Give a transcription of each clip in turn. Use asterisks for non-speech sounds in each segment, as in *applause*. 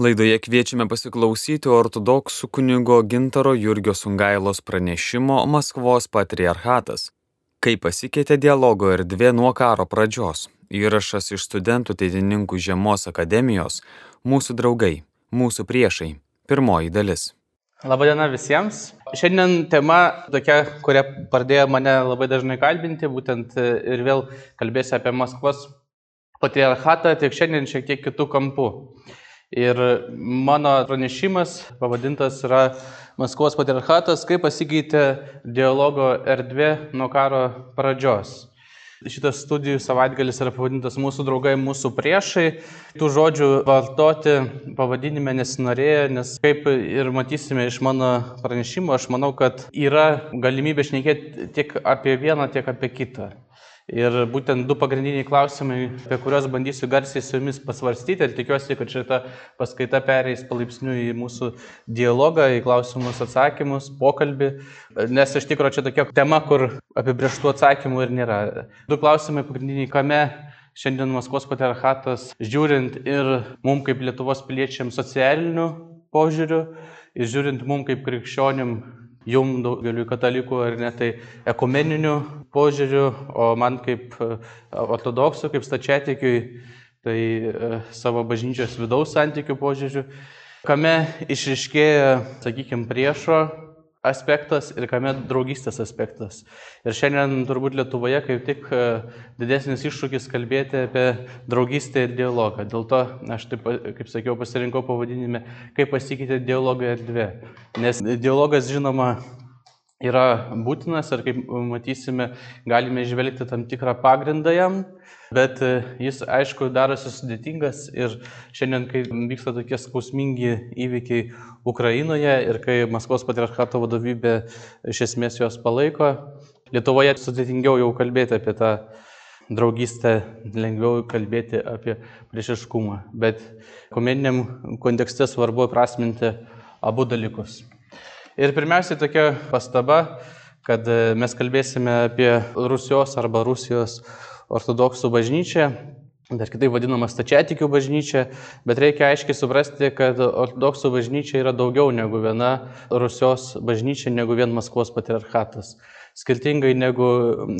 Laidoje kviečiame pasiklausyti ortodoksų kunigo Gintaro Jurgio Sungailos pranešimo Maskvos patriarchatas. Kaip pasikeitė dialogo erdvė nuo karo pradžios. Įrašas iš studentų teidininkų Žiemos akademijos Mūsų draugai, mūsų priešai. Pirmoji dalis. Labadiena visiems. Šiandien tema tokia, kurią pradėjo mane labai dažnai kalbinti, būtent ir vėl kalbėsiu apie Maskvos patriarchatą, tik šiandien šiek tiek kitų kampų. Ir mano pranešimas pavadintas yra Maskvos patriarchatas, kaip pasikeitė dialogo erdvė nuo karo pradžios. Šitas studijų savaitgalis yra pavadintas mūsų draugai, mūsų priešai. Tų žodžių vartoti pavadinime nesinorėjo, nes kaip ir matysime iš mano pranešimo, aš manau, kad yra galimybė šnekėti tiek apie vieną, tiek apie kitą. Ir būtent du pagrindiniai klausimai, apie kuriuos bandysiu garsiai su jumis pasvarstyti ir tikiuosi, kad šita paskaita pereis palaipsniui į mūsų dialogą, į klausimus, atsakymus, pokalbį, nes iš tikrųjų čia tokia tema, kur apibrieštų atsakymų ir nėra. Du klausimai pagrindiniai, kame šiandien Maskvos patriarchatas, žiūrint ir mum kaip Lietuvos piliečiam socialiniu požiūriu, ir žiūrint mum kaip krikščionim jum daugeliu katalikų ar net tai ekumeniniu požiūriu, o man kaip e, ortodoksų, kaip stačiatikiui, tai e, savo bažnyčios vidaus santykių požiūriu, kame išriškėja, sakykime, priešo aspektas ir kame draugystės aspektas. Ir šiandien turbūt Lietuvoje kaip tik e, didesnis iššūkis kalbėti apie draugystę ir dialogą. Dėl to aš taip, kaip sakiau, pasirinkau pavadinime, kaip pasikeitė dialogo erdvė. Nes dialogas, žinoma, yra būtinas ir kaip matysime, galime išvelgti tam tikrą pagrindą jam, Bet e, jis, aišku, darosi sudėtingas ir šiandien, kai vyksta tokie skausmingi įvykiai Ukrainoje ir kai Maskvos patriarchato vadovybė iš esmės juos palaiko, Lietuvoje sudėtingiau jau kalbėti apie tą draugystę, lengviau kalbėti apie priešiškumą. Bet komeniniam kontekste svarbu prasminti abu dalykus. Ir pirmiausiai tokia pastaba, kad mes kalbėsime apie Rusijos arba Rusijos ortodoksų bažnyčia, dar kitaip vadinama stačiatikių bažnyčia, bet reikia aiškiai suprasti, kad ortodoksų bažnyčia yra daugiau negu viena Rusijos bažnyčia, negu vien Maskvos patriarchatas. Skirtingai negu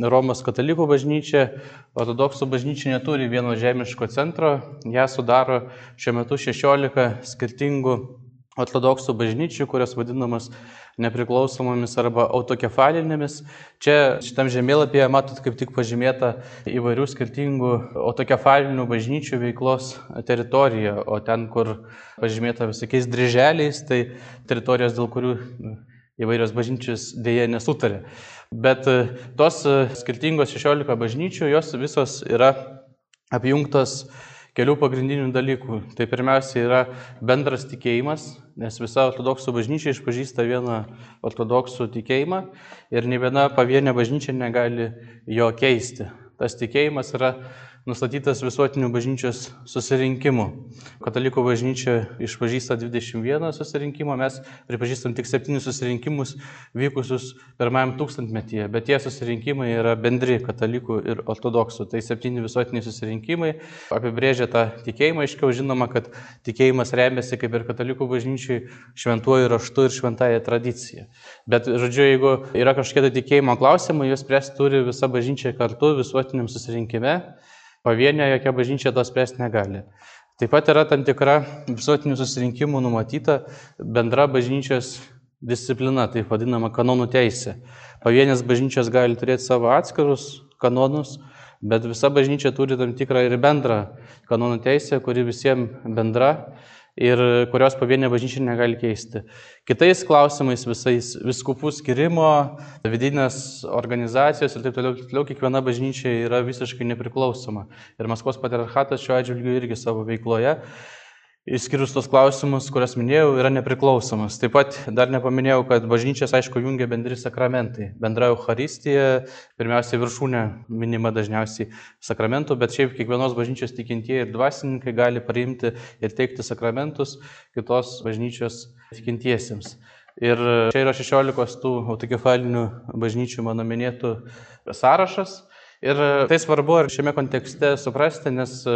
Romos katalikų bažnyčia, ortodoksų bažnyčia neturi vieno žemiško centro, ją sudaro šiuo metu 16 skirtingų ortodoksų bažnyčių, kurios vadinamas nepriklausomomis arba autokefalinėmis. Čia šitam žemėlapyje matot kaip tik pažymėta įvairių skirtingų autokefalinių bažnyčių veiklos teritorija, o ten, kur pažymėta visokiais dryželiais, tai teritorijos, dėl kurių įvairios bažnyčios dėje nesutarė. Bet tos skirtingos 16 bažnyčių, jos visos yra apjungtos kelių pagrindinių dalykų. Tai pirmiausia yra bendras tikėjimas, nes visa ortodoksų bažnyčia išpažįsta vieną ortodoksų tikėjimą ir ne viena pavienė bažnyčia negali jo keisti. Tas tikėjimas yra nustatytas visuotinių bažnyčios susirinkimų. Katalikų bažnyčia išpažįsta 21 susirinkimą, mes pripažįstam tik 7 susirinkimus vykusius pirmajam tūkstantmetyje, bet tie susirinkimai yra bendri katalikų ir ortodoksų. Tai 7 visuotiniai susirinkimai apibrėžia tą tikėjimą, aiškiau žinoma, kad tikėjimas remiasi kaip ir katalikų bažnyčiai šventuoju raštu ir šventąją tradiciją. Bet, žodžiu, jeigu yra kažkokie tai tikėjimo klausimai, juos spręsti turi visa bažnyčia kartu visuotiniam susirinkime. Pavienė jokia bažnyčia to spręsti negali. Taip pat yra tam tikra visuotinių susirinkimų numatyta bendra bažnyčios disciplina, taip vadinama kanonų teisė. Pavienės bažnyčios gali turėti savo atskirus kanonus, bet visa bažnyčia turi tam tikrą ir bendrą kanonų teisę, kuri visiems bendra ir kurios pavienė bažnyčia negali keisti. Kitais klausimais, visais viskupų skirimo, vidinės organizacijos ir taip toliau, toliau kiekviena bažnyčia yra visiškai nepriklausoma. Ir Maskvos patriarchatas šiuo atžvilgiu irgi savo veikloje Išskyrus tos klausimus, kuriuos minėjau, yra nepriklausomas. Taip pat dar nepaminėjau, kad bažnyčias, aišku, jungia bendri sakramentai. Bendra Euharistija, pirmiausia, viršūnė minima dažniausiai sakramentų, bet šiaip kiekvienos bažnyčios tikintieji ir dvasininkai gali priimti ir teikti sakramentus kitos bažnyčios tikintiesiems. Ir čia yra 16 tų autokefalinių bažnyčių mano minėtų sąrašas. Ir tai svarbu ir šiame kontekste suprasti, nes e,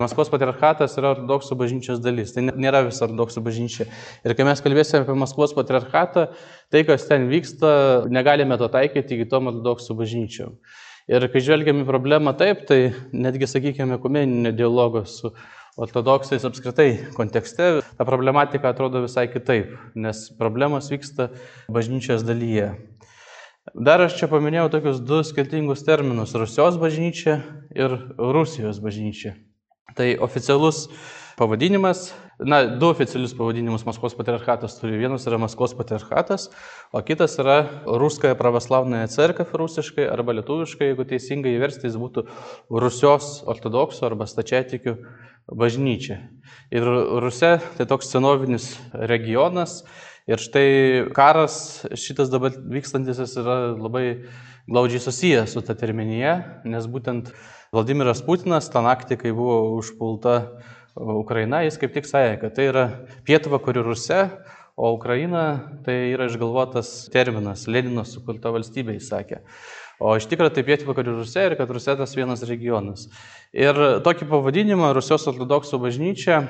Maskvos patriarchatas yra ortodoksų bažnyčios dalis. Tai nėra visa ortodoksų bažnyčia. Ir kai mes kalbėsime apie Maskvos patriarchatą, tai, kas ten vyksta, negalime to taikyti kitom ortodoksų bažnyčiom. Ir kai žvelgiame į problemą taip, tai netgi, sakykime, kumeninio dialogo su ortodoksais apskritai kontekste, ta problematika atrodo visai kitaip, nes problemos vyksta bažnyčios dalyje. Dar aš čia paminėjau tokius du skirtingus terminus - Rusijos bažnyčia ir Rusijos bažnyčia. Tai oficialus pavadinimas, na, du oficialius pavadinimus Maskvos patriarchatas turi. Vienas yra Maskvos patriarchatas, o kitas yra Ruskąją pravoslavnąją cerkvę rusiškai arba lietuviškai, jeigu teisingai įversti, jis būtų Rusijos ortodoksų arba stačiatikių bažnyčia. Ir Rusija tai toks senovinis regionas, Ir štai karas šitas dabar vykstantis yra labai glaudžiai susijęs su ta terminija, nes būtent Vladimiras Putinas tą naktį, kai buvo užpulta Ukraina, jis kaip tik sakė, kad tai yra pietvakarių Rusija, o Ukraina tai yra išgalvotas terminas, Lenino sukurta valstybė, jis sakė. O iš tikrųjų tai pietvakarių Rusija ir kad Rusija tas vienas regionas. Ir tokį pavadinimą Rusijos ortodoksų bažnyčia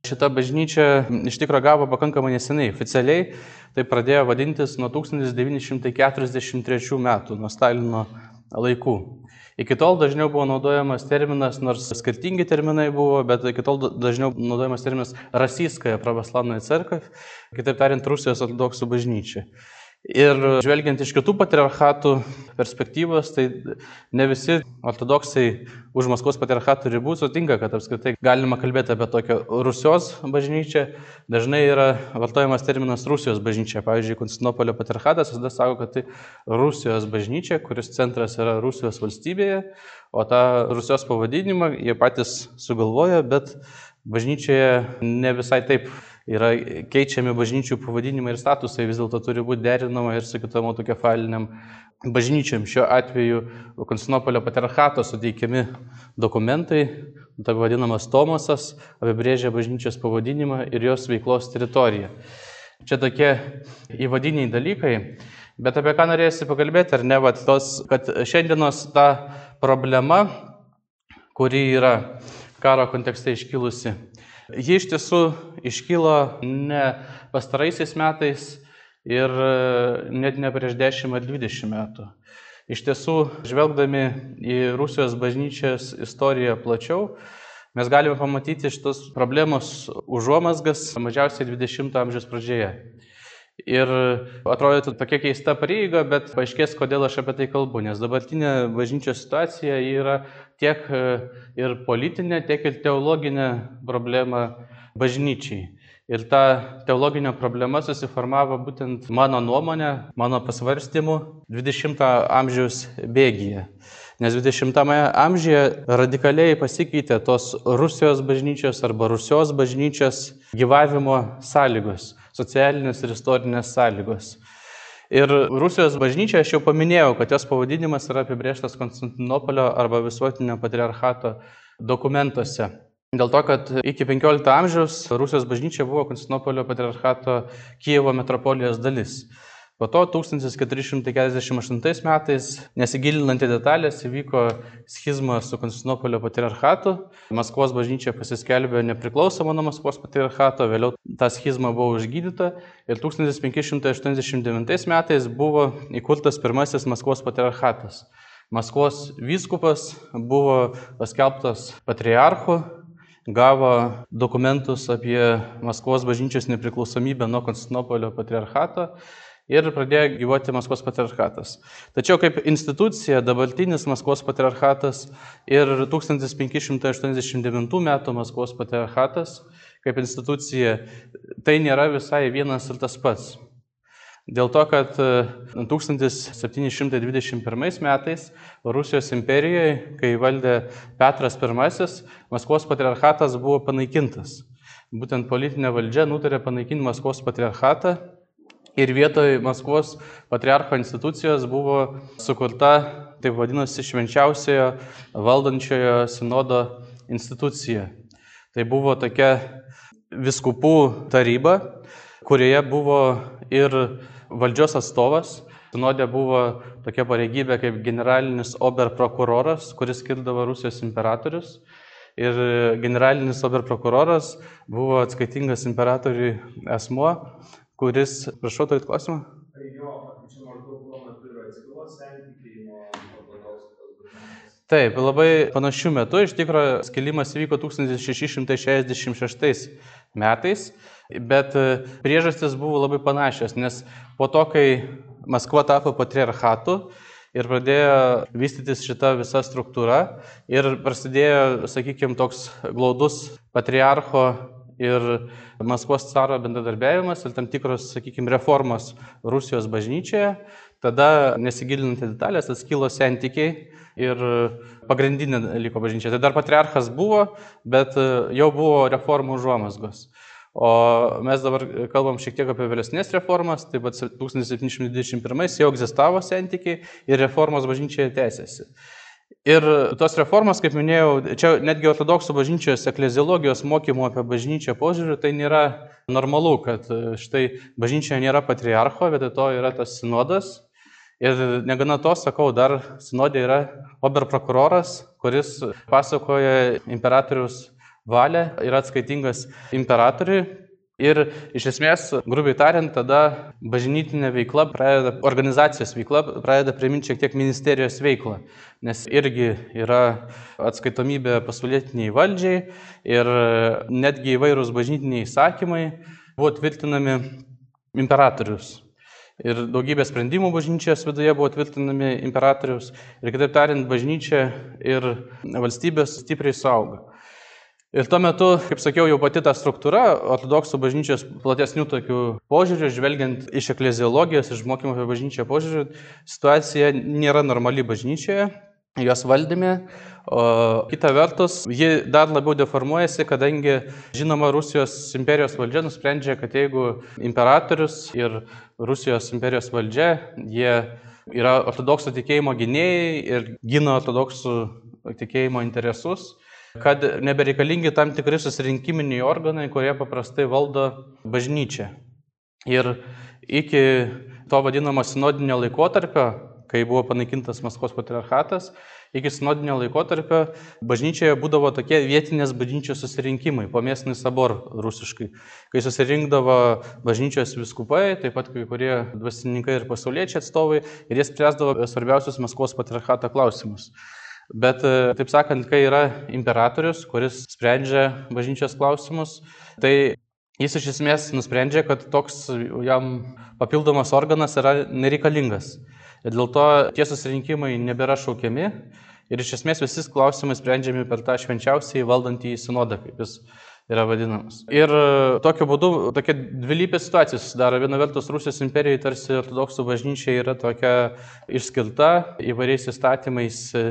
Šita bažnyčia iš tikrųjų gavo pakankamai neseniai. Oficialiai tai pradėjo vadintis nuo 1943 metų, nuo Stalino laikų. Iki tol dažniau buvo naudojamas terminas, nors skirtingi terminai buvo, bet iki tol dažniau naudojamas terminas Rasyskaja pravoslavnoje cerkvė, kitaip tariant, Rusijos ortodoksų bažnyčia. Ir žvelgiant iš kitų patriarchatų perspektyvos, tai ne visi ortodoksai už Maskvos patriarchatų ribų sutinka, kad apskritai galima kalbėti apie tokią Rusijos bažnyčią. Dažnai yra vartojamas terminas Rusijos bažnyčia. Pavyzdžiui, Konstantinopolio patriarchatas visada sako, kad tai Rusijos bažnyčia, kuris centras yra Rusijos valstybėje, o tą Rusijos pavadinimą jie patys sugalvojo, bet bažnyčioje ne visai taip yra keičiami bažnyčių pavadinimai ir statusai, vis dėlto turi būti derinama ir su kitom autokefaliniam bažnyčiam. Šiuo atveju Konstantinopolio patriarchato suteikiami dokumentai, taip vadinamas Tomosas, apibrėžia bažnyčios pavadinimą ir jos veiklos teritoriją. Čia tokie įvadiniai dalykai, bet apie ką norėsi pakalbėti, ar ne, vat, tos, kad šiandienos ta problema, kuri yra karo kontekste iškilusi, Ji iš tiesų iškylo ne pastaraisiais metais ir e, net ne prieš 10 ar 20 metų. Iš tiesų, žvelgdami į Rusijos bažnyčios istoriją plačiau, mes galime pamatyti šitos problemos užuomasgas mažiausiai 20-ojo amžiaus pradžioje. Ir atrodytų tokia keista pareiga, bet paaiškės, kodėl aš apie tai kalbu, nes dabartinė bažnyčios situacija yra tiek e, ir politinė, tiek ir teologinė problema bažnyčiai. Ir ta teologinė problema susiformavo būtent mano nuomonė, mano pasvarstymu 20-ojo amžiaus bėgyje. Nes 20-ame amžiuje radikaliai pasikeitė tos Rusijos bažnyčios arba Rusijos bažnyčios gyvavimo sąlygos socialinės ir istorinės sąlygos. Ir Rusijos bažnyčia, aš jau paminėjau, kad jos pavadinimas yra apibrieštas Konstantinopolio arba visuotinio patriarchato dokumentuose. Dėl to, kad iki 15 amžiaus Rusijos bažnyčia buvo Konstantinopolio patriarchato Kievo metropolijos dalis. Po to 1448 metais, nesigilinant į detalės, įvyko schizma su Konstantinopolio patriarchatu. Maskvos bažnyčia pasiskelbė nepriklausomą nuo Maskvos patriarchato, vėliau ta schizma buvo užgydyta ir 1589 metais buvo įkurtas pirmasis Maskvos patriarchatas. Maskvos vyskupas buvo paskelbtas patriarchu, gavo dokumentus apie Maskvos bažnyčios nepriklausomybę nuo Konstantinopolio patriarchato ir pradėjo gyvuoti Maskvos patriarchatas. Tačiau kaip institucija dabartinis Maskvos patriarchatas ir 1589 metų Maskvos patriarchatas kaip institucija tai nėra visai vienas ir tas pats. Dėl to, kad 1721 e, metais Rusijos imperijoje, kai valdė Petras I, Maskvos patriarchatas buvo panaikintas. Būtent politinė valdžia nutarė panaikinti Maskvos patriarchatą Ir vietoj Maskvos patriarcho institucijos buvo sukurta, taip vadinasi, švenčiausiojo valdančiojo sinodo institucija. Tai buvo tokia viskupų taryba, kurioje buvo ir valdžios atstovas, Sinodė buvo tokia pareigybė kaip generalinis oberprokuroras, kuris skirdavo Rusijos imperatorius. Ir generalinis oberprokuroras buvo atskaitingas imperatoriui asmuo, kuris, prašau, turit klausimą? Jo, čia maždaug tuo metu yra atskilo santykiai nuo Taip, labai panašių metų. Iš tikrųjų, skilimas įvyko 1666 metais, bet e, priežastis buvo labai panašios, nes po to, kai Maskva tapo patriarchatu ir pradėjo vystytis šita visa struktūra ir prasidėjo, sakykime, toks glaudus patriarcho ir Maskvos caro bendradarbiavimas ir tam tikros, sakykime, reformos Rusijos bažnyčioje, tada nesigilinant į detalės, atskilo santykiai ir pagrindinė liko bažnyčia. Tai dar patriarchas buvo, bet jau buvo reformų užuomasgos. O mes dabar kalbam šiek tiek apie vėlesnės reformas, taip pat 1721 jau egzistavo santykiai ir reformos bažnyčioje tęsiasi. Ir tos reformos, kaip minėjau, čia netgi ortodoksų bažnyčios ekleziologijos mokymo apie bažnyčią požiūrį, tai nėra normalu, kad štai bažnyčioje nėra patriarcho, bet to yra tas sinodas. Ir negana to, sakau, dar sinodė yra oberprokuroras, kuris pasakoja imperatorius valią, yra atskaitingas imperatoriui. Ir iš esmės, grubiai tariant, tada bažnytinė veikla, pradeda, organizacijos veikla pradeda priminti šiek tiek ministerijos veiklą, nes irgi yra atskaitomybė pasaulietiniai valdžiai ir netgi įvairūs bažnytiniai įsakymai buvo tvirtinami imperatorius. Ir daugybė sprendimų bažnyčios viduje buvo tvirtinami imperatorius. Ir kitaip tariant, bažnyčia ir valstybės stipriai saugo. Ir tuo metu, kaip sakiau, jau pati ta struktūra, ortodoksų bažnyčios platesnių tokių požiūrių, žvelgiant iš ekleziologijos, iš mokymo apie bažnyčią požiūrių, situacija nėra normali bažnyčioje, jos valdyme, o kita vertus, ji dar labiau deformuojasi, kadangi, žinoma, Rusijos imperijos valdžia nusprendžia, kad jeigu imperatorius ir Rusijos imperijos valdžia, jie yra ortodoksų tikėjimo gynėjai ir gina ortodoksų tikėjimo interesus, kad nebereikalingi tam tikri susirinkiminiai organai, kurie paprastai valdo bažnyčią. Ir iki to vadinamo sinodinio laikotarpio, kai buvo panaikintas Maskvos patriarchatas, iki sinodinio laikotarpio bažnyčioje būdavo tokie vietinės bažnyčios susirinkimai, pomėsnis sabor rusiškai, kai susirinkdavo bažnyčios viskupai, taip pat kai kurie dvasininkai ir pasauliečiai atstovai, ir jie spręsdavo svarbiausius Maskvos patriarchato klausimus. Bet, e, taip sakant, kai yra imperatorius, kuris sprendžia bažnyčios klausimus, tai jis iš esmės nusprendžia, kad toks jam papildomas organas yra nereikalingas. Ir dėl to tie susirinkimai nebėra šaukiami ir iš esmės visi klausimai sprendžiami per tą švenčiausiai valdantį sinodą, kaip jis yra vadinamas. Ir e, tokiu būdu tokia dvilypė situacija susidaro. Viena vertus Rusijos imperijai tarsi ortodoksų bažnyčia yra tokia išskirta įvairiais įstatymais, e,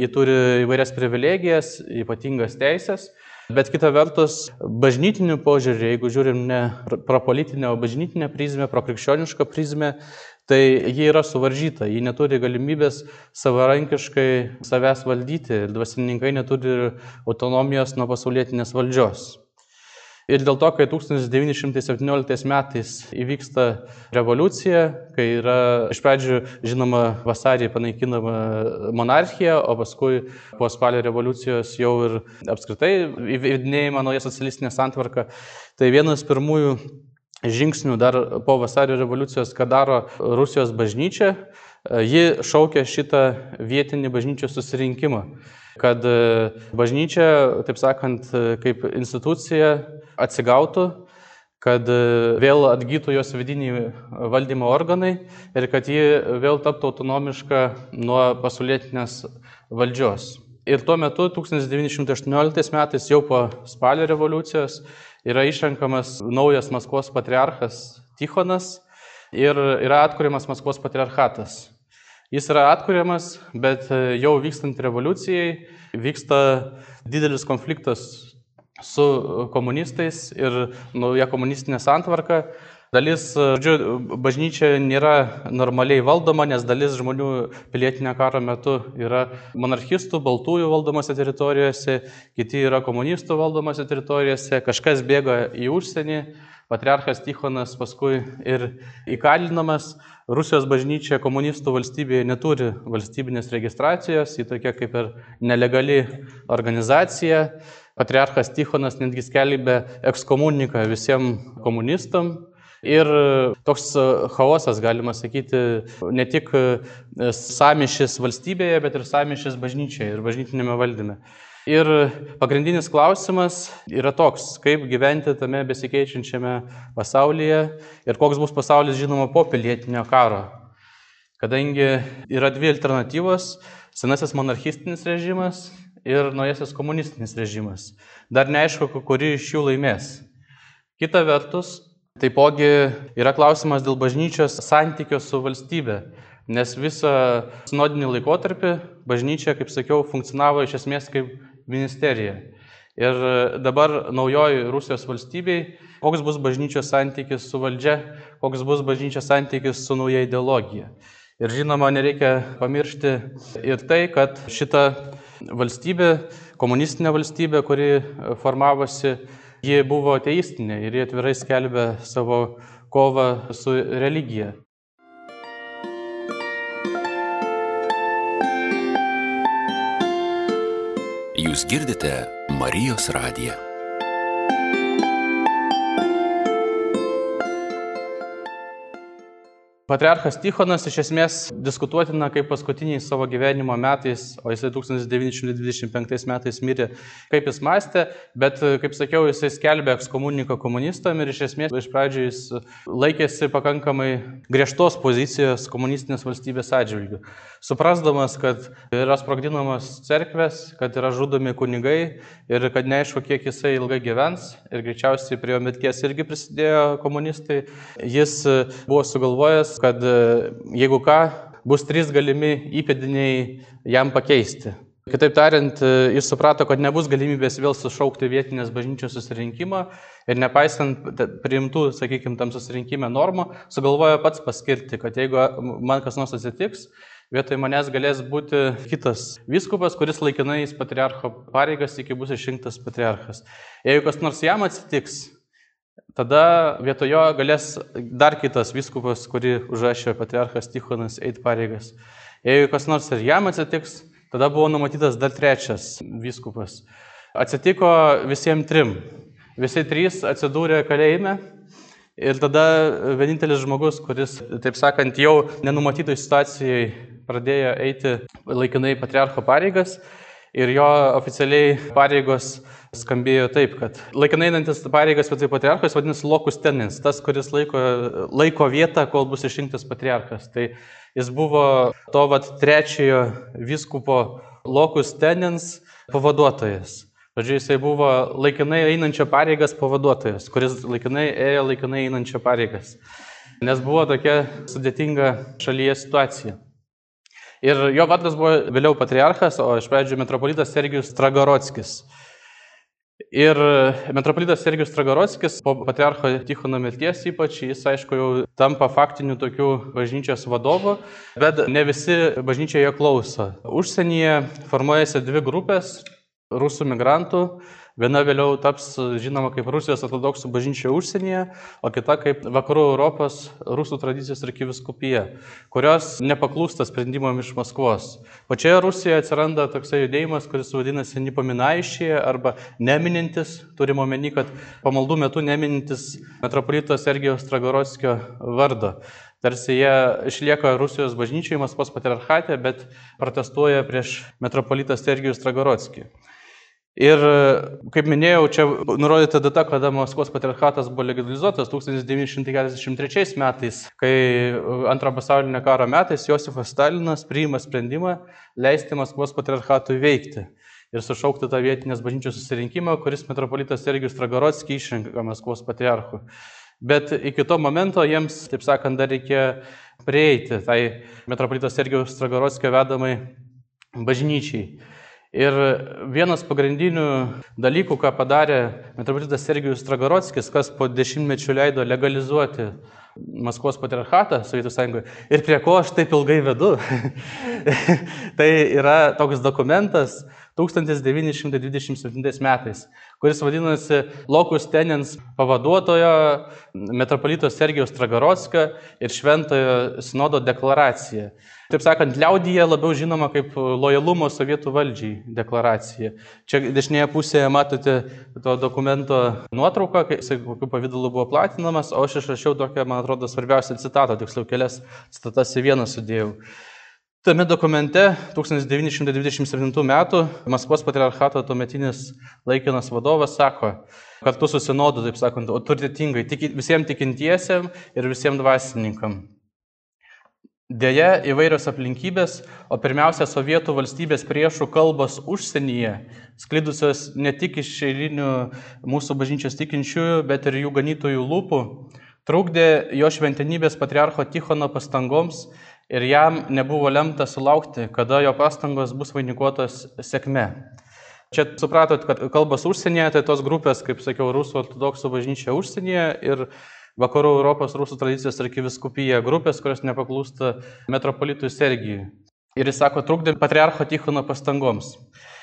jie turi įvairias privilegijas, ypatingas teisės. Bet kita vertus, bažnytiniu požiūriu, jeigu žiūrim ne pro politinę, o bažnytinę prizmę, pro krikščionišką prizmę, tai ji yra suvaržyta, ji neturi galimybės savarankiškai savęs valdyti ir dvasininkai neturi autonomijos nuo pasaulietinės valdžios. Ir dėl to, kai 1917 metais įvyksta revoliucija, kai yra iš pradžių, žinoma, vasarį panaikinama monarchija, o paskui po spalio revoliucijos jau ir apskritai įvedinėjama nauja socialistinė santvarka, tai vienas pirmųjų žingsnių dar po vasario revoliucijos, ką daro Rusijos bažnyčia, ji šaukia šitą vietinį bažnyčios susirinkimą kad bažnyčia, taip sakant, kaip institucija atsigautų, kad e, vėl atgytų jos vidiniai valdymo organai ir kad ji vėl taptų autonomiška nuo pasaulietinės valdžios. Ir tuo metu 1918 metais jau po spalio revoliucijos yra išrenkamas naujas Maskvos patriarchas Tichonas ir yra atkuriamas Maskvos patriarchatas. Jis yra atkuriamas, bet e, jau vykstant revoliucijai vyksta didelis konfliktas su komunistais ir nauja komunistinė santvarka Dalis, žodžiu, bažnyčia nėra normaliai valdoma, nes dalis žmonių pilietinio karo metu yra monarchistų, baltųjų valdomose teritorijose, kiti yra komunistų valdomose teritorijose, kažkas bėga į užsienį, patriarchas Tichonas paskui ir įkalinamas. Rusijos bažnyčia komunistų valstybėje neturi valstybinės registracijos, ji tokia kaip ir nelegali organizacija. Patriarchas Tichonas netgi skelbė ekskomuniką visiems komunistam Ir toks chaosas, galima sakyti, ne tik samišis valstybėje, bet ir samišis bažnyčioje ir bažnytinėme valdyme. Ir pagrindinis klausimas yra toks, kaip gyventi tame besikeičiančiame pasaulyje ir koks bus pasaulis, žinoma, po pilietinio karo. Kadangi yra dvi alternatyvos - senasis monarchistinis režimas ir naujasis komunistinis režimas. Dar neaišku, kuri iš jų laimės. Kita vertus, Taipogi yra klausimas dėl bažnyčios santykio su valstybe, nes visą sinodinį laikotarpį bažnyčia, kaip sakiau, funkcionavo iš esmės kaip ministerija. Ir dabar naujoji Rusijos valstybei, koks bus bažnyčios santykis su valdžia, koks bus bažnyčios santykis su nauja ideologija. Ir žinoma, nereikia pamiršti ir tai, kad šita valstybė, komunistinė valstybė, kuri formavosi Ji buvo ateistinė ir jie atvirai skelbė savo kovą su religija. Jūs girdite Marijos radiją. Patriarchas Tichonas iš esmės diskutuotina kaip paskutiniais savo gyvenimo metais, o jisai 1925 metais mirė, kaip jis mąstė, bet, kaip sakiau, jisai skelbė ekskomuniką komunistam ir iš esmės iš pradžių jis laikėsi pakankamai griežtos pozicijos komunistinės valstybės atžvilgių. Suprasdamas, kad yra sprogdinamos cerkvės, kad yra žudomi kunigai ir kad neaišku, kiek jisai ilgai gyvens ir greičiausiai prie jo mirties irgi prisidėjo komunistai, jis buvo sugalvojęs kad e, jeigu ką, bus trys galimi įpėdiniai jam pakeisti. Kitaip tariant, e, jis suprato, kad nebus galimybės vėl sušaukti vietinės bažnyčios susirinkimą ir nepaisant priimtų, sakykime, tam susirinkime normų, sugalvojo pats paskirti, kad jeigu man kas nors atsitiks, vietoj manęs galės būti kitas viskupas, kuris laikinai į patriarcho pareigas iki bus išrinktas patriarchas. Jeigu kas nors jam atsitiks, Tada vietojo galės dar kitas viskupas, kurį užrašė patriarchas Tichonas, eiti pareigas. Jeigu kas nors ir jam atsitiks, tada buvo numatytas dar trečias viskupas. Atsitiko visiems trim. Visi trys atsidūrė kalėjime ir tada vienintelis žmogus, kuris, taip sakant, jau nenumatytoj situacijai pradėjo eiti laikinai patriarcho pareigas ir jo oficialiai pareigos skambėjo taip, kad laikinai einantis pareigas vietoj patriarchas vadinasi lokus tenins, tas, kuris laiko, laiko vietą, kol bus išrinktas patriarchas. Tai jis buvo to vat, trečiojo viskupo lokus tenins pavaduotojas. Žodžiu, jisai buvo laikinai einančio pareigas pavaduotojas, kuris laikinai ėjo laikinai einančio pareigas. Nes buvo tokia sudėtinga šalyje situacija. Ir jo vardas buvo vėliau patriarchas, o iš pradžių metropolitas Sergijus Tragorodskis. Ir metropolitas Sergijus Tragarovskis po patriarcho Tichono mirties ypač, jis aišku jau tampa faktiniu tokiu bažnyčios vadovu, bet ne visi bažnyčioje klauso. Užsienyje formuojasi dvi grupės rusų migrantų Viena vėliau taps žinoma kaip Rusijos ortodoksų bažnyčia užsienyje, o kita kaip Vakarų Europos rusų tradicijos arkiviskupija, kurios nepaklūsta sprendimam iš Maskvos. Pačioje Rusijoje atsiranda toksai judėjimas, kuris vadinasi Nipaminaišyje arba neminintis, turime omeny, kad pamaldų metu neminintis metropolito Sergijos Tragorovskio vardo. Tarsi jie išlieka Rusijos bažnyčiai Maskvos patriarchate, bet protestuoja prieš metropolitą Sergijus Tragorovskį. Ir, kaip minėjau, čia nurodyta data, kada Maskvos patriarchatas buvo legalizuotas 1943 metais, kai antrojo pasaulinio karo metais Josifas Stalinas priima sprendimą leisti Maskvos patriarchatui veikti ir sušaukti tą vietinės bažnyčios susirinkimą, kuris metropolitas Sergijus Tragorodskis išrinka Maskvos patriarchu. Bet iki to momento jiems, taip sakant, dar reikėjo prieiti tai metropolitas Sergijus Tragorodskio vedamai bažnyčiai. Ir vienas pagrindinių dalykų, ką padarė metropolitas Sergijus Stragarodskis, kas po dešimtmečių leido legalizuoti Maskvos patriarchatą Sovietų sąjungoje ir prie ko aš taip ilgai vedu, *laughs* tai yra toks dokumentas 1927 metais, kuris vadinasi Lokus Tenens pavaduotojo metropolito Sergijaus Tragarodskio ir Šventojo Sinodo deklaracija. Taip sakant, liaudyje labiau žinoma kaip lojalumo sovietų valdžiai deklaracija. Čia dešinėje pusėje matote to dokumento nuotrauką, kokiu pavydalu buvo platinamas, o aš išrašiau tokią, man atrodo, svarbiausią citatą, tiksliau kelias citatas į vieną sudėjau. Tame dokumente 1927 m. Maskvos patriarchato tuometinis laikinas vadovas sako, kartu su sinodu, taip sakant, autoritetingai tik, visiems tikintiesiam ir visiems dvasininkam. Deja, įvairios aplinkybės, o pirmiausia, sovietų valstybės priešų kalbos užsienyje, sklidusios ne tik iš eilinių mūsų bažnyčios tikinčiųjų, bet ir jų ganytojų lūpų, trukdė jo šventenybės patriarcho Tichono pastangoms ir jam nebuvo lemta sulaukti, kada jo pastangos bus vainikuotos sėkme. Čia supratot, kad kalbas užsienyje, tai tos grupės, kaip sakiau, Rusų ortodoksų bažnyčia užsienyje ir Vakarų Europos Rusų tradicijos arkiviskupija grupės, kurios nepaklūsta metropolitui Sergijui. Ir jis sako, trukdė patriarcho Tichono pastangoms.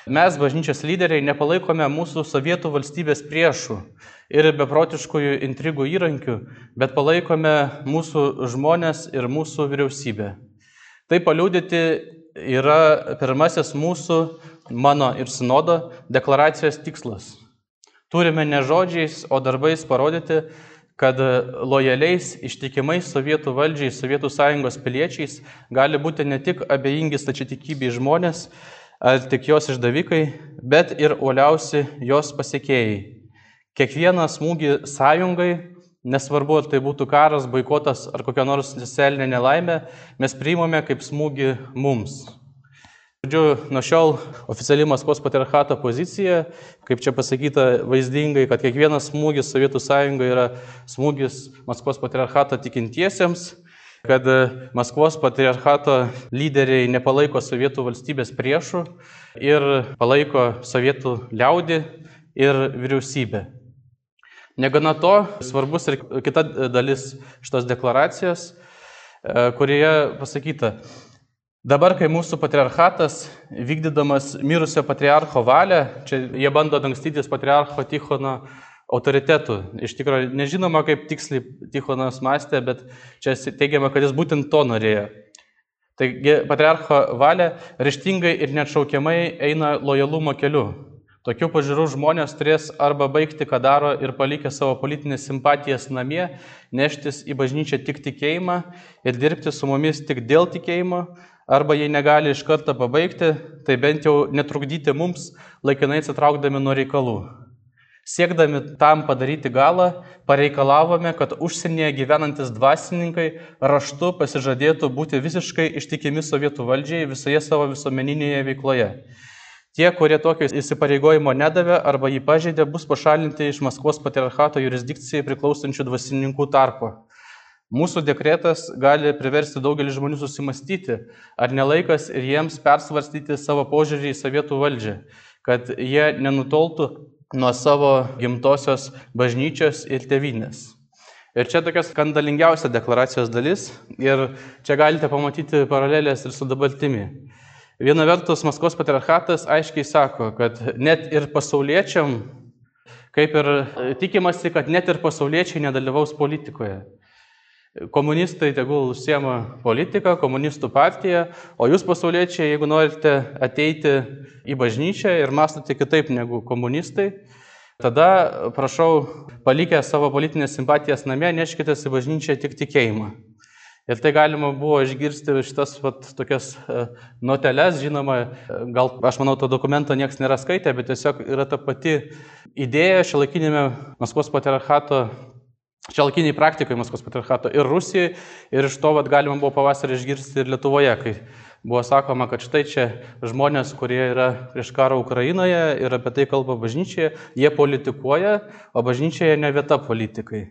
Mes, bažnyčios lyderiai, nepalaikome mūsų sovietų valstybės priešų ir beprotiškųjų intrigų įrankių, bet palaikome mūsų žmonės ir mūsų vyriausybę. Tai paliūdyti yra pirmasis mūsų, mano ir sinodo deklaracijos tikslas. Turime ne žodžiais, o darbais parodyti, kad lojaliais, ištikimais sovietų valdžiai, sovietų sąjungos piliečiais gali būti ne tik abejingi stačiatikybei žmonės, ar tik jos išdavikai, bet ir uoliausi jos pasiekėjai. Kiekvieną smūgį sąjungai, nesvarbu ar tai būtų karas, boikotas ar kokia nors socialinė nelaimė, mes priimame kaip smūgį mums. Žodžiu, nuo šiol oficiali Maskvos patriarchato pozicija, kaip čia pasakyta vaizdingai, kad kiekvienas smūgis Sovietų sąjungai yra smūgis Maskvos patriarchato tikintiesiems, kad Maskvos patriarchato lyderiai nepalaiko sovietų valstybės priešų ir palaiko sovietų liaudį ir vyriausybę. Negana to, svarbus ir kita dalis šitos deklaracijos, e, kurioje pasakyta, dabar, kai mūsų patriarchatas, vykdydamas mirusio patriarcho valią, čia jie bando dangstytis patriarcho Tichono autoritetų. Iš tikrųjų, nežinoma, kaip tiksliai Tichonas mąstė, bet čia teigiama, kad jis būtent to norėjo. Taigi patriarcho valia ryštingai ir neatšaukiamai eina lojalumo keliu. Tokių pažiūrų žmonės turės arba baigti, ką daro ir palikę savo politinės simpatijas namie, neštis į bažnyčią tik tikėjimą ir dirbti su mumis tik dėl tikėjimo, arba jei negali iš karto pabaigti, tai bent jau netrukdyti mums, laikinai atsitraukdami nuo reikalų. Siekdami tam padaryti galą, pareikalavome, kad užsienyje gyvenantis dvasininkai raštu pasižadėtų būti visiškai ištikimi sovietų valdžiai visoje savo visuomeninėje veikloje. Tie, kurie tokio įsipareigojimo nedavė arba jį pažeidė, bus pašalinti iš Maskvos patriarchato jurisdikcijai priklausančių dvasininkų tarpo. Mūsų dekretas gali priversti daugelį žmonių susimastyti, ar nelaikas ir jiems persvarstyti savo požiūrį į sovietų valdžią, kad jie nenutoltų nuo savo gimtosios bažnyčios ir tevinės. Ir čia tokia skandalingiausia deklaracijos dalis ir čia galite pamatyti paralelės ir su dabartimi. Viena vertus, Maskvos patriarchatas aiškiai sako, kad net ir pasauliečiam, kaip ir tikimasi, kad net ir pasauliečiai nedalyvaus politikoje. Komunistai tegul užsiema politiką, komunistų partiją, o jūs pasauliečiai, jeigu norite ateiti į bažnyčią ir mąstote kitaip negu komunistai, tada prašau, palikę savo politinės simpatijas namie, neškitės į bažnyčią tik tikėjimą. Ir tai galima buvo išgirsti šitas vat, tokias e, noteles, žinoma, gal aš manau, to dokumento niekas nėra skaitę, bet tiesiog yra ta pati idėja šiolaikinėme Maskvos patriarchato šiolakiniai praktikai Maskvos patriarchato ir Rusijoje, ir iš to vat, galima buvo pavasarį išgirsti ir Lietuvoje, kai buvo sakoma, kad štai čia žmonės, kurie yra prieš karą Ukrainoje ir apie tai kalba bažnyčioje, jie politikuoja, o bažnyčioje ne vieta politikai.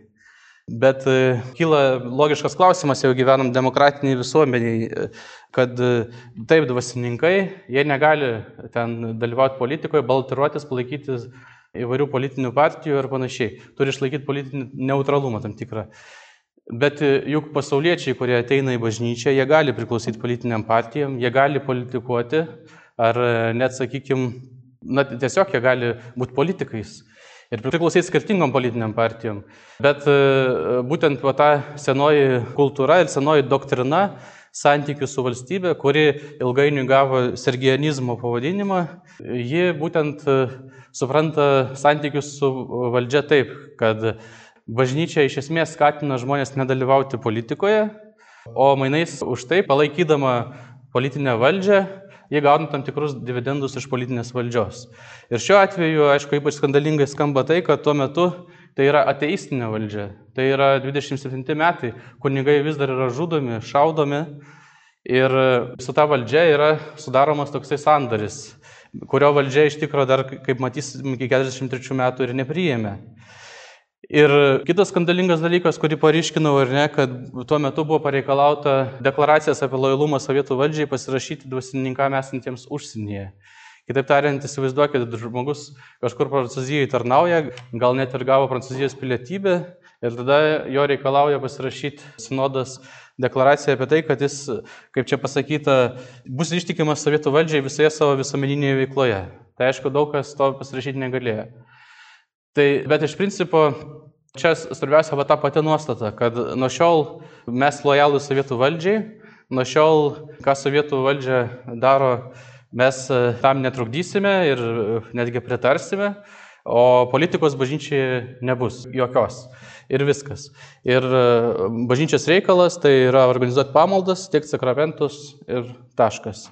Bet e, kyla logiškas klausimas, jau gyvenam demokratiniai visuomeniai, e, kad e, taip dvasininkai, jie negali ten dalyvauti politikoje, baltiruotis, palaikyti įvairių politinių partijų ir panašiai. Turi išlaikyti politinį neutralumą tam tikrą. Bet juk pasauliečiai, kurie ateina į bažnyčią, jie gali priklausyti politiniam partijam, jie gali politikuoti, ar net, sakykime, na, tiesiog jie gali būti politikais ir priklausyti skirtingom politiniam partijom. Bet e, būtent va, ta senoji kultūra ir senoji doktrina santykių su valstybė, kuri ilgainiui gavo sergijanizmo pavadinimą, ji būtent e, supranta santykius su valdžia taip, kad bažnyčia iš esmės skatina žmonės nedalyvauti politikoje, o mainais už tai palaikydama politinę valdžią jie gauna tam tikrus dividendus iš politinės valdžios. Ir šiuo atveju, aišku, ypač skandalingai skamba tai, kad tuo metu tai yra ateistinė valdžia. Tai yra 27 metai, kunigai vis dar yra žudomi, šaudomi ir su ta valdžia yra sudaromas toksai sandaris, kurio valdžia iš tikrųjų dar, kaip matysim, iki 43 metų ir nepriėmė. Ir kitas skandalingas dalykas, kurį paryškinau ir ne, kad tuo metu buvo pareikalauta deklaracijas apie lojalumą sovietų valdžiai pasirašyti dvasininkam esantiems užsienyje. Kitaip tariant, įsivaizduokit, žmogus kažkur Prancūzijoje tarnauja, gal net ir gavo Prancūzijos pilietybę ir tada jo reikalauja pasirašyti sinodas deklaraciją apie tai, kad jis, kaip čia pasakyta, bus ištikimas sovietų valdžiai visoje savo visuomeninėje veikloje. Tai aišku, daug kas to pasirašyti negalėjo. Tai, bet iš principo, čia svarbiausia va ta pati nuostata, kad nuo šiol mes lojalų sovietų valdžiai, nuo šiol, ką sovietų valdžia daro, mes e, tam netrukdysime ir netgi pritarsime, o politikos bažnyčiai nebus jokios. Ir viskas. Ir e, bažnyčios reikalas tai yra organizuoti pamaldas, tiek sakramentus ir taškas.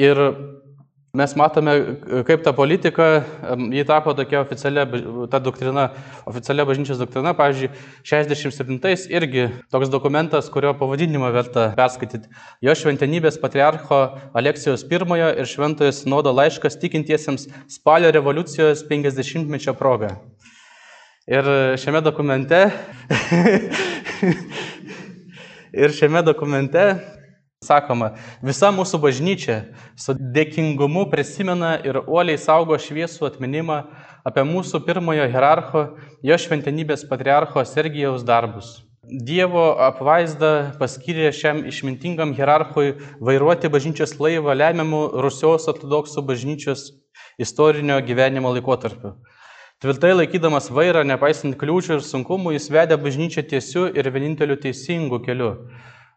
Ir Mes matome, kaip ta politika, jį tapo tokia oficialia, ta doktrina, oficialia bažnyčios doktrina. Pavyzdžiui, 67-ais irgi toks dokumentas, kurio pavadinimą verta perskaityti. Jo šventenybės patriarcho Aleksijos I ir šventojo sinodo laiškas tikintiesiems spalio revoliucijos 50-mečio proga. Ir šiame dokumente, *laughs* ir šiame dokumente Sakoma, visa mūsų bažnyčia su dėkingumu prisimena ir uoliai saugo šviesų atminimą apie mūsų pirmojo hierarcho, jo šventenybės patriarcho Sergijaus darbus. Dievo apvaizda paskyrė šiam išmintingam hierarchui vairuoti bažnyčios laivą lemiamų Rusijos ortodoksų bažnyčios istorinio gyvenimo laikotarpiu. Tvirtai laikydamas vairą, nepaisant kliūčių ir sunkumų, jis vedė bažnyčią tiesiu ir vieninteliu teisingu keliu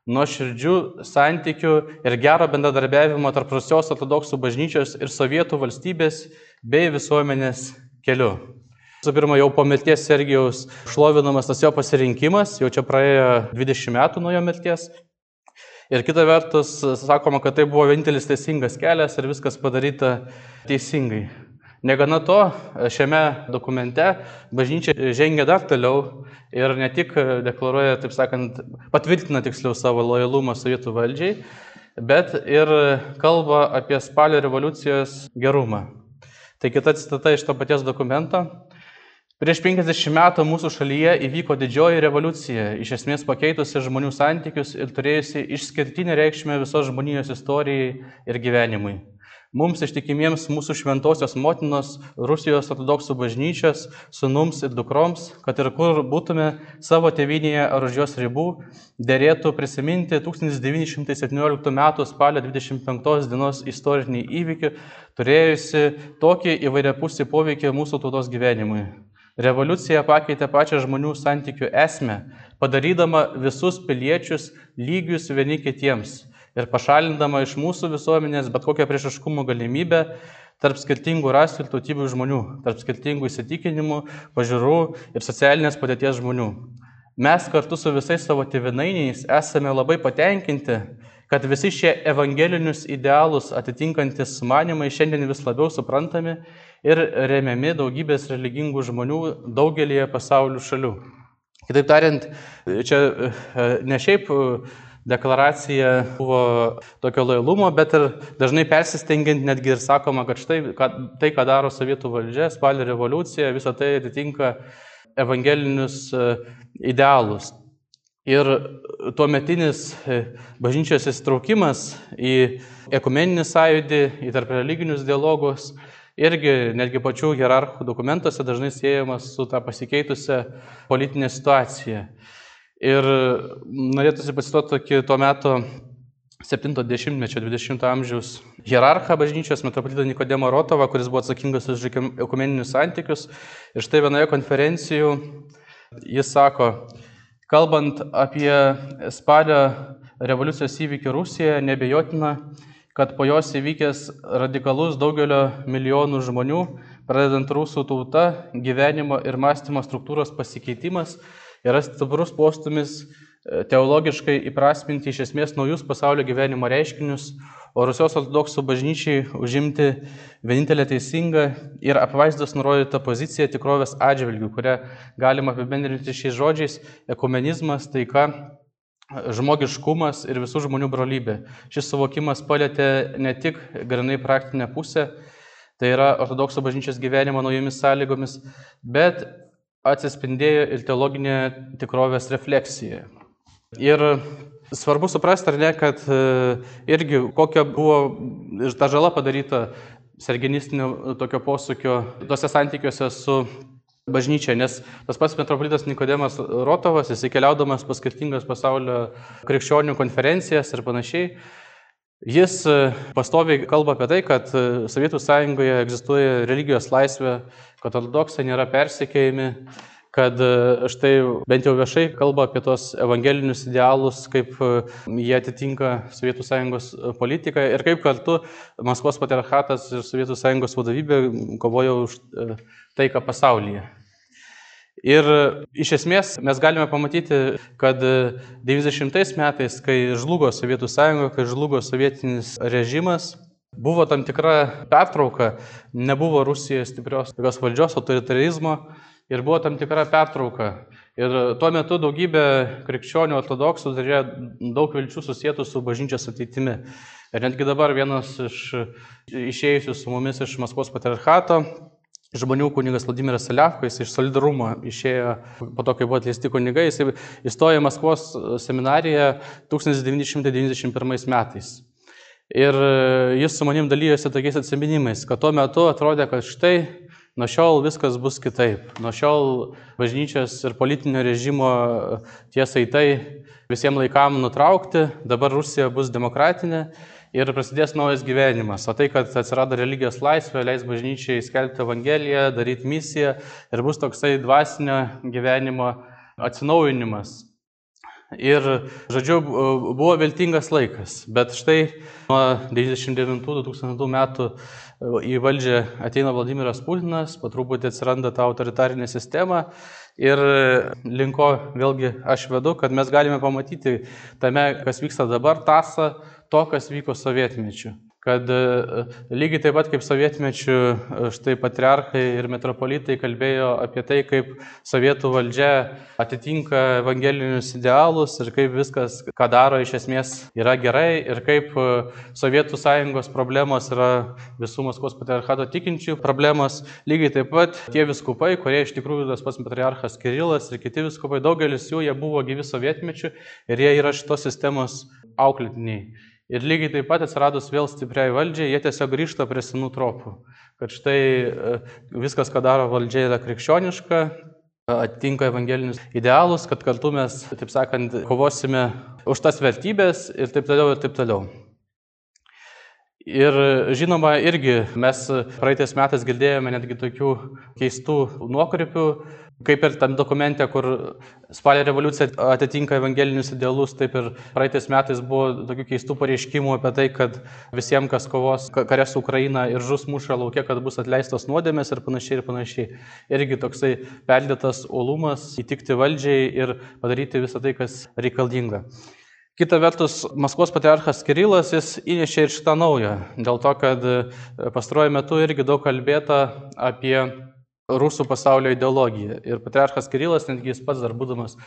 nuoširdžių santykių ir gero bendradarbiavimo tarp Rusijos ortodoksų bažnyčios ir sovietų valstybės bei visuomenės keliu. Visų pirma, jau po mirties Sergijaus šlovinamas tas jo pasirinkimas, jau čia praėjo 20 metų nuo jo mirties. Ir kita vertus, sakoma, kad tai buvo vienintelis teisingas kelias ir viskas padaryta teisingai. Negana to, šiame dokumente bažnyčia žengia dar toliau ir ne tik deklaruoja, taip sakant, patvirtina tiksliau savo lojalumą sovietų valdžiai, bet ir kalba apie spalio revoliucijos gerumą. Tai kita citata iš to paties dokumento. Prieš 50 metų mūsų šalyje įvyko didžioji revoliucija, iš esmės pakeitusi žmonių santykius ir turėjusi išskirtinę reikšmę visos žmonijos istorijai ir gyvenimui. Mums ištikimiems mūsų šventosios motinos Rusijos ortodoksų bažnyčios, sunums ir dukroms, kad ir kur būtume savo tėvinėje ar už jos ribų, dėrėtų prisiminti 1917 m. spalio 25 dienos istorinį įvykį, turėjusi tokį įvairiapusį poveikį mūsų tautos gyvenimui. Revoliucija pakeitė pačią žmonių santykių esmę, padarydama visus piliečius lygius vieni kitiems ir pašalindama iš mūsų visuomenės bet kokią priešiškumo galimybę tarp skirtingų rasių ir tautybių žmonių, tarp skirtingų įsitikinimų, pažiūrų ir socialinės padėties žmonių. Mes kartu su visais savo tėvinainiais esame labai patenkinti, kad visi šie evangelinius idealus atitinkantis sumanimai šiandien vis labiau suprantami ir remiami daugybės religingų žmonių daugelįje pasaulio šalių. Kitaip tariant, čia e, ne šiaip deklaracija buvo tokio lojalumo, bet ir dažnai persistengiant netgi ir sakoma, kad štai kad, tai, ką daro sovietų valdžia, spalio revoliucija, visą tai atitinka evangelinius idealus. Ir tuometinis bažnyčios įsitraukimas į ekumeninį sąjūdį, į tarp religinius dialogus irgi netgi pačių hierarchų dokumentuose dažnai siejamas su tą pasikeitusią politinę situaciją. Ir norėtųsi pasituoti tokį tuo metu 70-mečio 20 amžiaus hierarchą bažnyčios metropolitą Nikodemą Rotovą, kuris buvo atsakingas už ekumeninius santykius. Ir štai vienoje konferencijų jis sako, kalbant apie spalio revoliucijos įvykį Rusijoje, nebejotina, kad po jos įvykęs radikalus daugelio milijonų žmonių, pradedant rusų tauta, gyvenimo ir mąstymo struktūros pasikeitimas yra stiprus postumis e, teologiškai įprasminti iš esmės naujus pasaulio gyvenimo reiškinius, o Rusijos ortodoksų bažnyčiai užimti vienintelę teisingą ir apvaizdos nurodytą poziciją tikrovės atžvilgių, kurią galima apibendrinti šiais žodžiais - ekumenizmas, taika žmogiškumas ir visų žmonių brolybė. Šis suvokimas palėtė ne tik grinai praktinę pusę, tai yra ortodoksų bažnyčios gyvenimo naujomis sąlygomis, bet atsispindėjo ir teologinė tikrovės refleksija. Ir svarbu suprasti, ar ne, kad e, irgi kokia buvo ir ta žala padaryta sergenistinio tokio posūkio tose santykiuose su bažnyčia, nes tas pats metropolitas Nikodemas Rotovas, jisai keliaudamas pas skirtingas pasaulio krikščionių konferencijas ir panašiai, jis e, pastoviai kalba apie tai, kad e, Sovietų sąjungoje egzistuoja religijos laisvė, kad ortodoksai nėra persikėjami, kad e, štai bent jau viešai kalba apie tos evangelinius idealus, kaip jie atitinka Sovietų sąjungos politiką ir kaip kartu Maskvos patriarchatas ir Sovietų sąjungos vadovybė kovojo už taiką pasaulyje. Ir iš esmės mes galime pamatyti, kad 90 metais, kai žlugo Sovietų sąjunga, kai žlugo sovietinis režimas, buvo tam tikra pertrauka, nebuvo Rusijoje stiprios tokios valdžios, autoritarizmo ir buvo tam tikra pertrauka. Ir tuo metu daugybė krikščionių ortodoksų turėjo daug vilčių susijętų su bažnyčios ateitimi. Ir netgi dabar vienas iš išėjusių su mumis iš Maskvos patriarchato žmonių kunigas Vladimiras Saliavko, jis iš solidarumo išėjo po to, kai buvo atleisti kunigai, jis įstojo į Maskvos seminariją 1991 metais. Ir jis su manim dalyjosi tokiais atsiminimais, kad tuo metu atrodė, kad štai nuo šiol viskas bus kitaip. Nuo šiol bažnyčios ir politinio režimo tiesai tai visiems laikam nutraukti, dabar Rusija bus demokratinė ir prasidės naujas gyvenimas. O tai, kad atsirado religijos laisvė, leis bažnyčiai skelbti Evangeliją, daryti misiją ir bus toksai dvasinio gyvenimo atsinaujinimas. Ir, žodžiu, buvo viltingas laikas, bet štai nuo 99-2000 metų į valdžią ateina Vladimiras Putinas, patruputį atsiranda ta autoritarinė sistema ir linko vėlgi aš vedu, kad mes galime pamatyti tame, kas vyksta dabar, tasą to, kas vyko sovietmečiu. Kad e, lygiai taip pat kaip sovietmečiu e, štai patriarchai ir metropolitai kalbėjo apie tai, kaip sovietų valdžia atitinka evangelinius idealus ir kaip viskas, ką daro, iš esmės yra gerai ir kaip e, Sovietų sąjungos problemos yra visų Maskvos patriarchato tikinčių problemos. Lygiai taip pat tie viskupai, kurie iš tikrųjų tas pats patriarchas Kirilas ir kiti viskupai, daugelis jų jie buvo gyvi sovietmečiu ir jie yra šitos sistemos auklėtiniai. Ir lygiai taip pat atsiradus vėl stipriai valdžiai, jie tiesiog grįžta prie senų tropų. Kad štai e, viskas, ką daro valdžia, yra krikščioniška, atitinka evangelinius idealus, kad kartu mes, taip sakant, kovosime už tas vertybės ir taip toliau ir taip toliau. Ir žinoma, irgi mes praeitais metais girdėjome netgi tokių keistų nuokrypių, kaip ir tam dokumente, kur spalio revoliucija atitinka evangelinius idealus, taip ir praeitais metais buvo tokių keistų pareiškimų apie tai, kad visiems, kas kovos kare su Ukraina ir žus muša laukia, kad bus atleistos nuodėmės ir panašiai ir panašiai. Irgi toksai perdėtas olumas įtikti valdžiai ir padaryti visą tai, kas reikalinga. Kita vertus, Maskvos patriarchas Kirilas jis įnešė ir šitą naują, dėl to, kad pastaruoju metu irgi daug kalbėta apie rusų pasaulio ideologija. Ir patriarchas Kirilas, netgi jis pats dar būdamas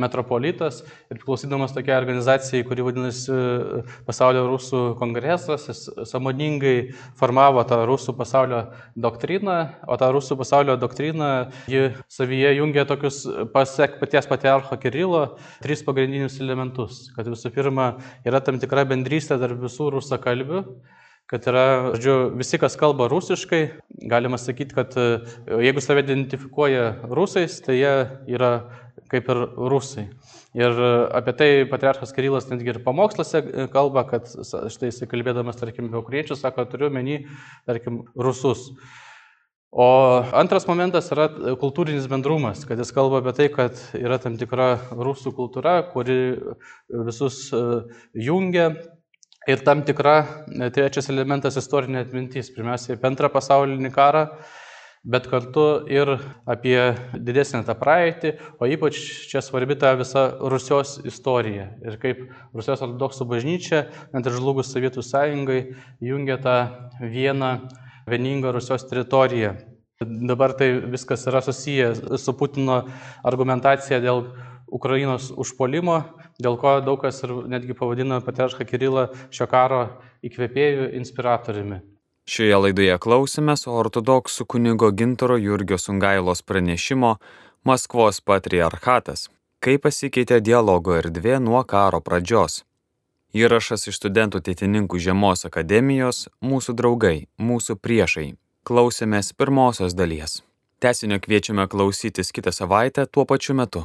metropolitas ir priklausydamas tokiai organizacijai, kuri vadinasi e, Pasaulio rusų kongresas, jis samoningai formavo tą rusų pasaulio doktriną, o tą rusų pasaulio doktriną ji savyje jungia tokius, pasiek paties patriarcho Kirilo, tris pagrindinius elementus. Kad visų pirma yra tam tikra bendrystė tarp visų rusakalbių kad yra, žodžiu, visi, kas kalba rusiškai, galima sakyti, kad e, jeigu save identifikuoja rusais, tai jie yra kaip ir rusai. Ir e, apie tai patriarchas Kirilas netgi ir pamokslose e, kalba, kad štai jisai kalbėdamas, tarkim, apie ukriečius, sako, turiu menį, tarkim, rusus. O antras momentas yra kultūrinis bendrumas, kad jis kalba apie tai, kad yra tam tikra rusų kultūra, kuri visus jungia, Ir tam tikra e, trečias elementas - istorinė atmintis. Pirmiausia, apie antrą pasaulinį karą, bet kartu ir apie didesnę tą praeitį, o ypač čia svarbi ta visa Rusijos istorija. Ir kaip Rusijos ortodoksų bažnyčia, net ir žlugus Sovietų sąjungai, jungia tą vieną vieningą Rusijos teritoriją. Dabar tai viskas yra susiję su Putino argumentacija dėl Ukrainos užpolimo, dėl ko daug kas ir netgi pavadino Patriarchą Kirilą šio karo įkvėpėjų inspiratoriumi. Šioje laidoje klausėmės ortodoksų kunigo Gintaro Jurgio Sungailos pranešimo Maskvos patriarchatas, kaip pasikeitė dialogo erdvė nuo karo pradžios. Įrašas iš studentų teitininkų Žiemos akademijos Mūsų draugai, mūsų priešai. Klausėmės pirmosios dalies. Tesinio kviečiame klausytis kitą savaitę tuo pačiu metu.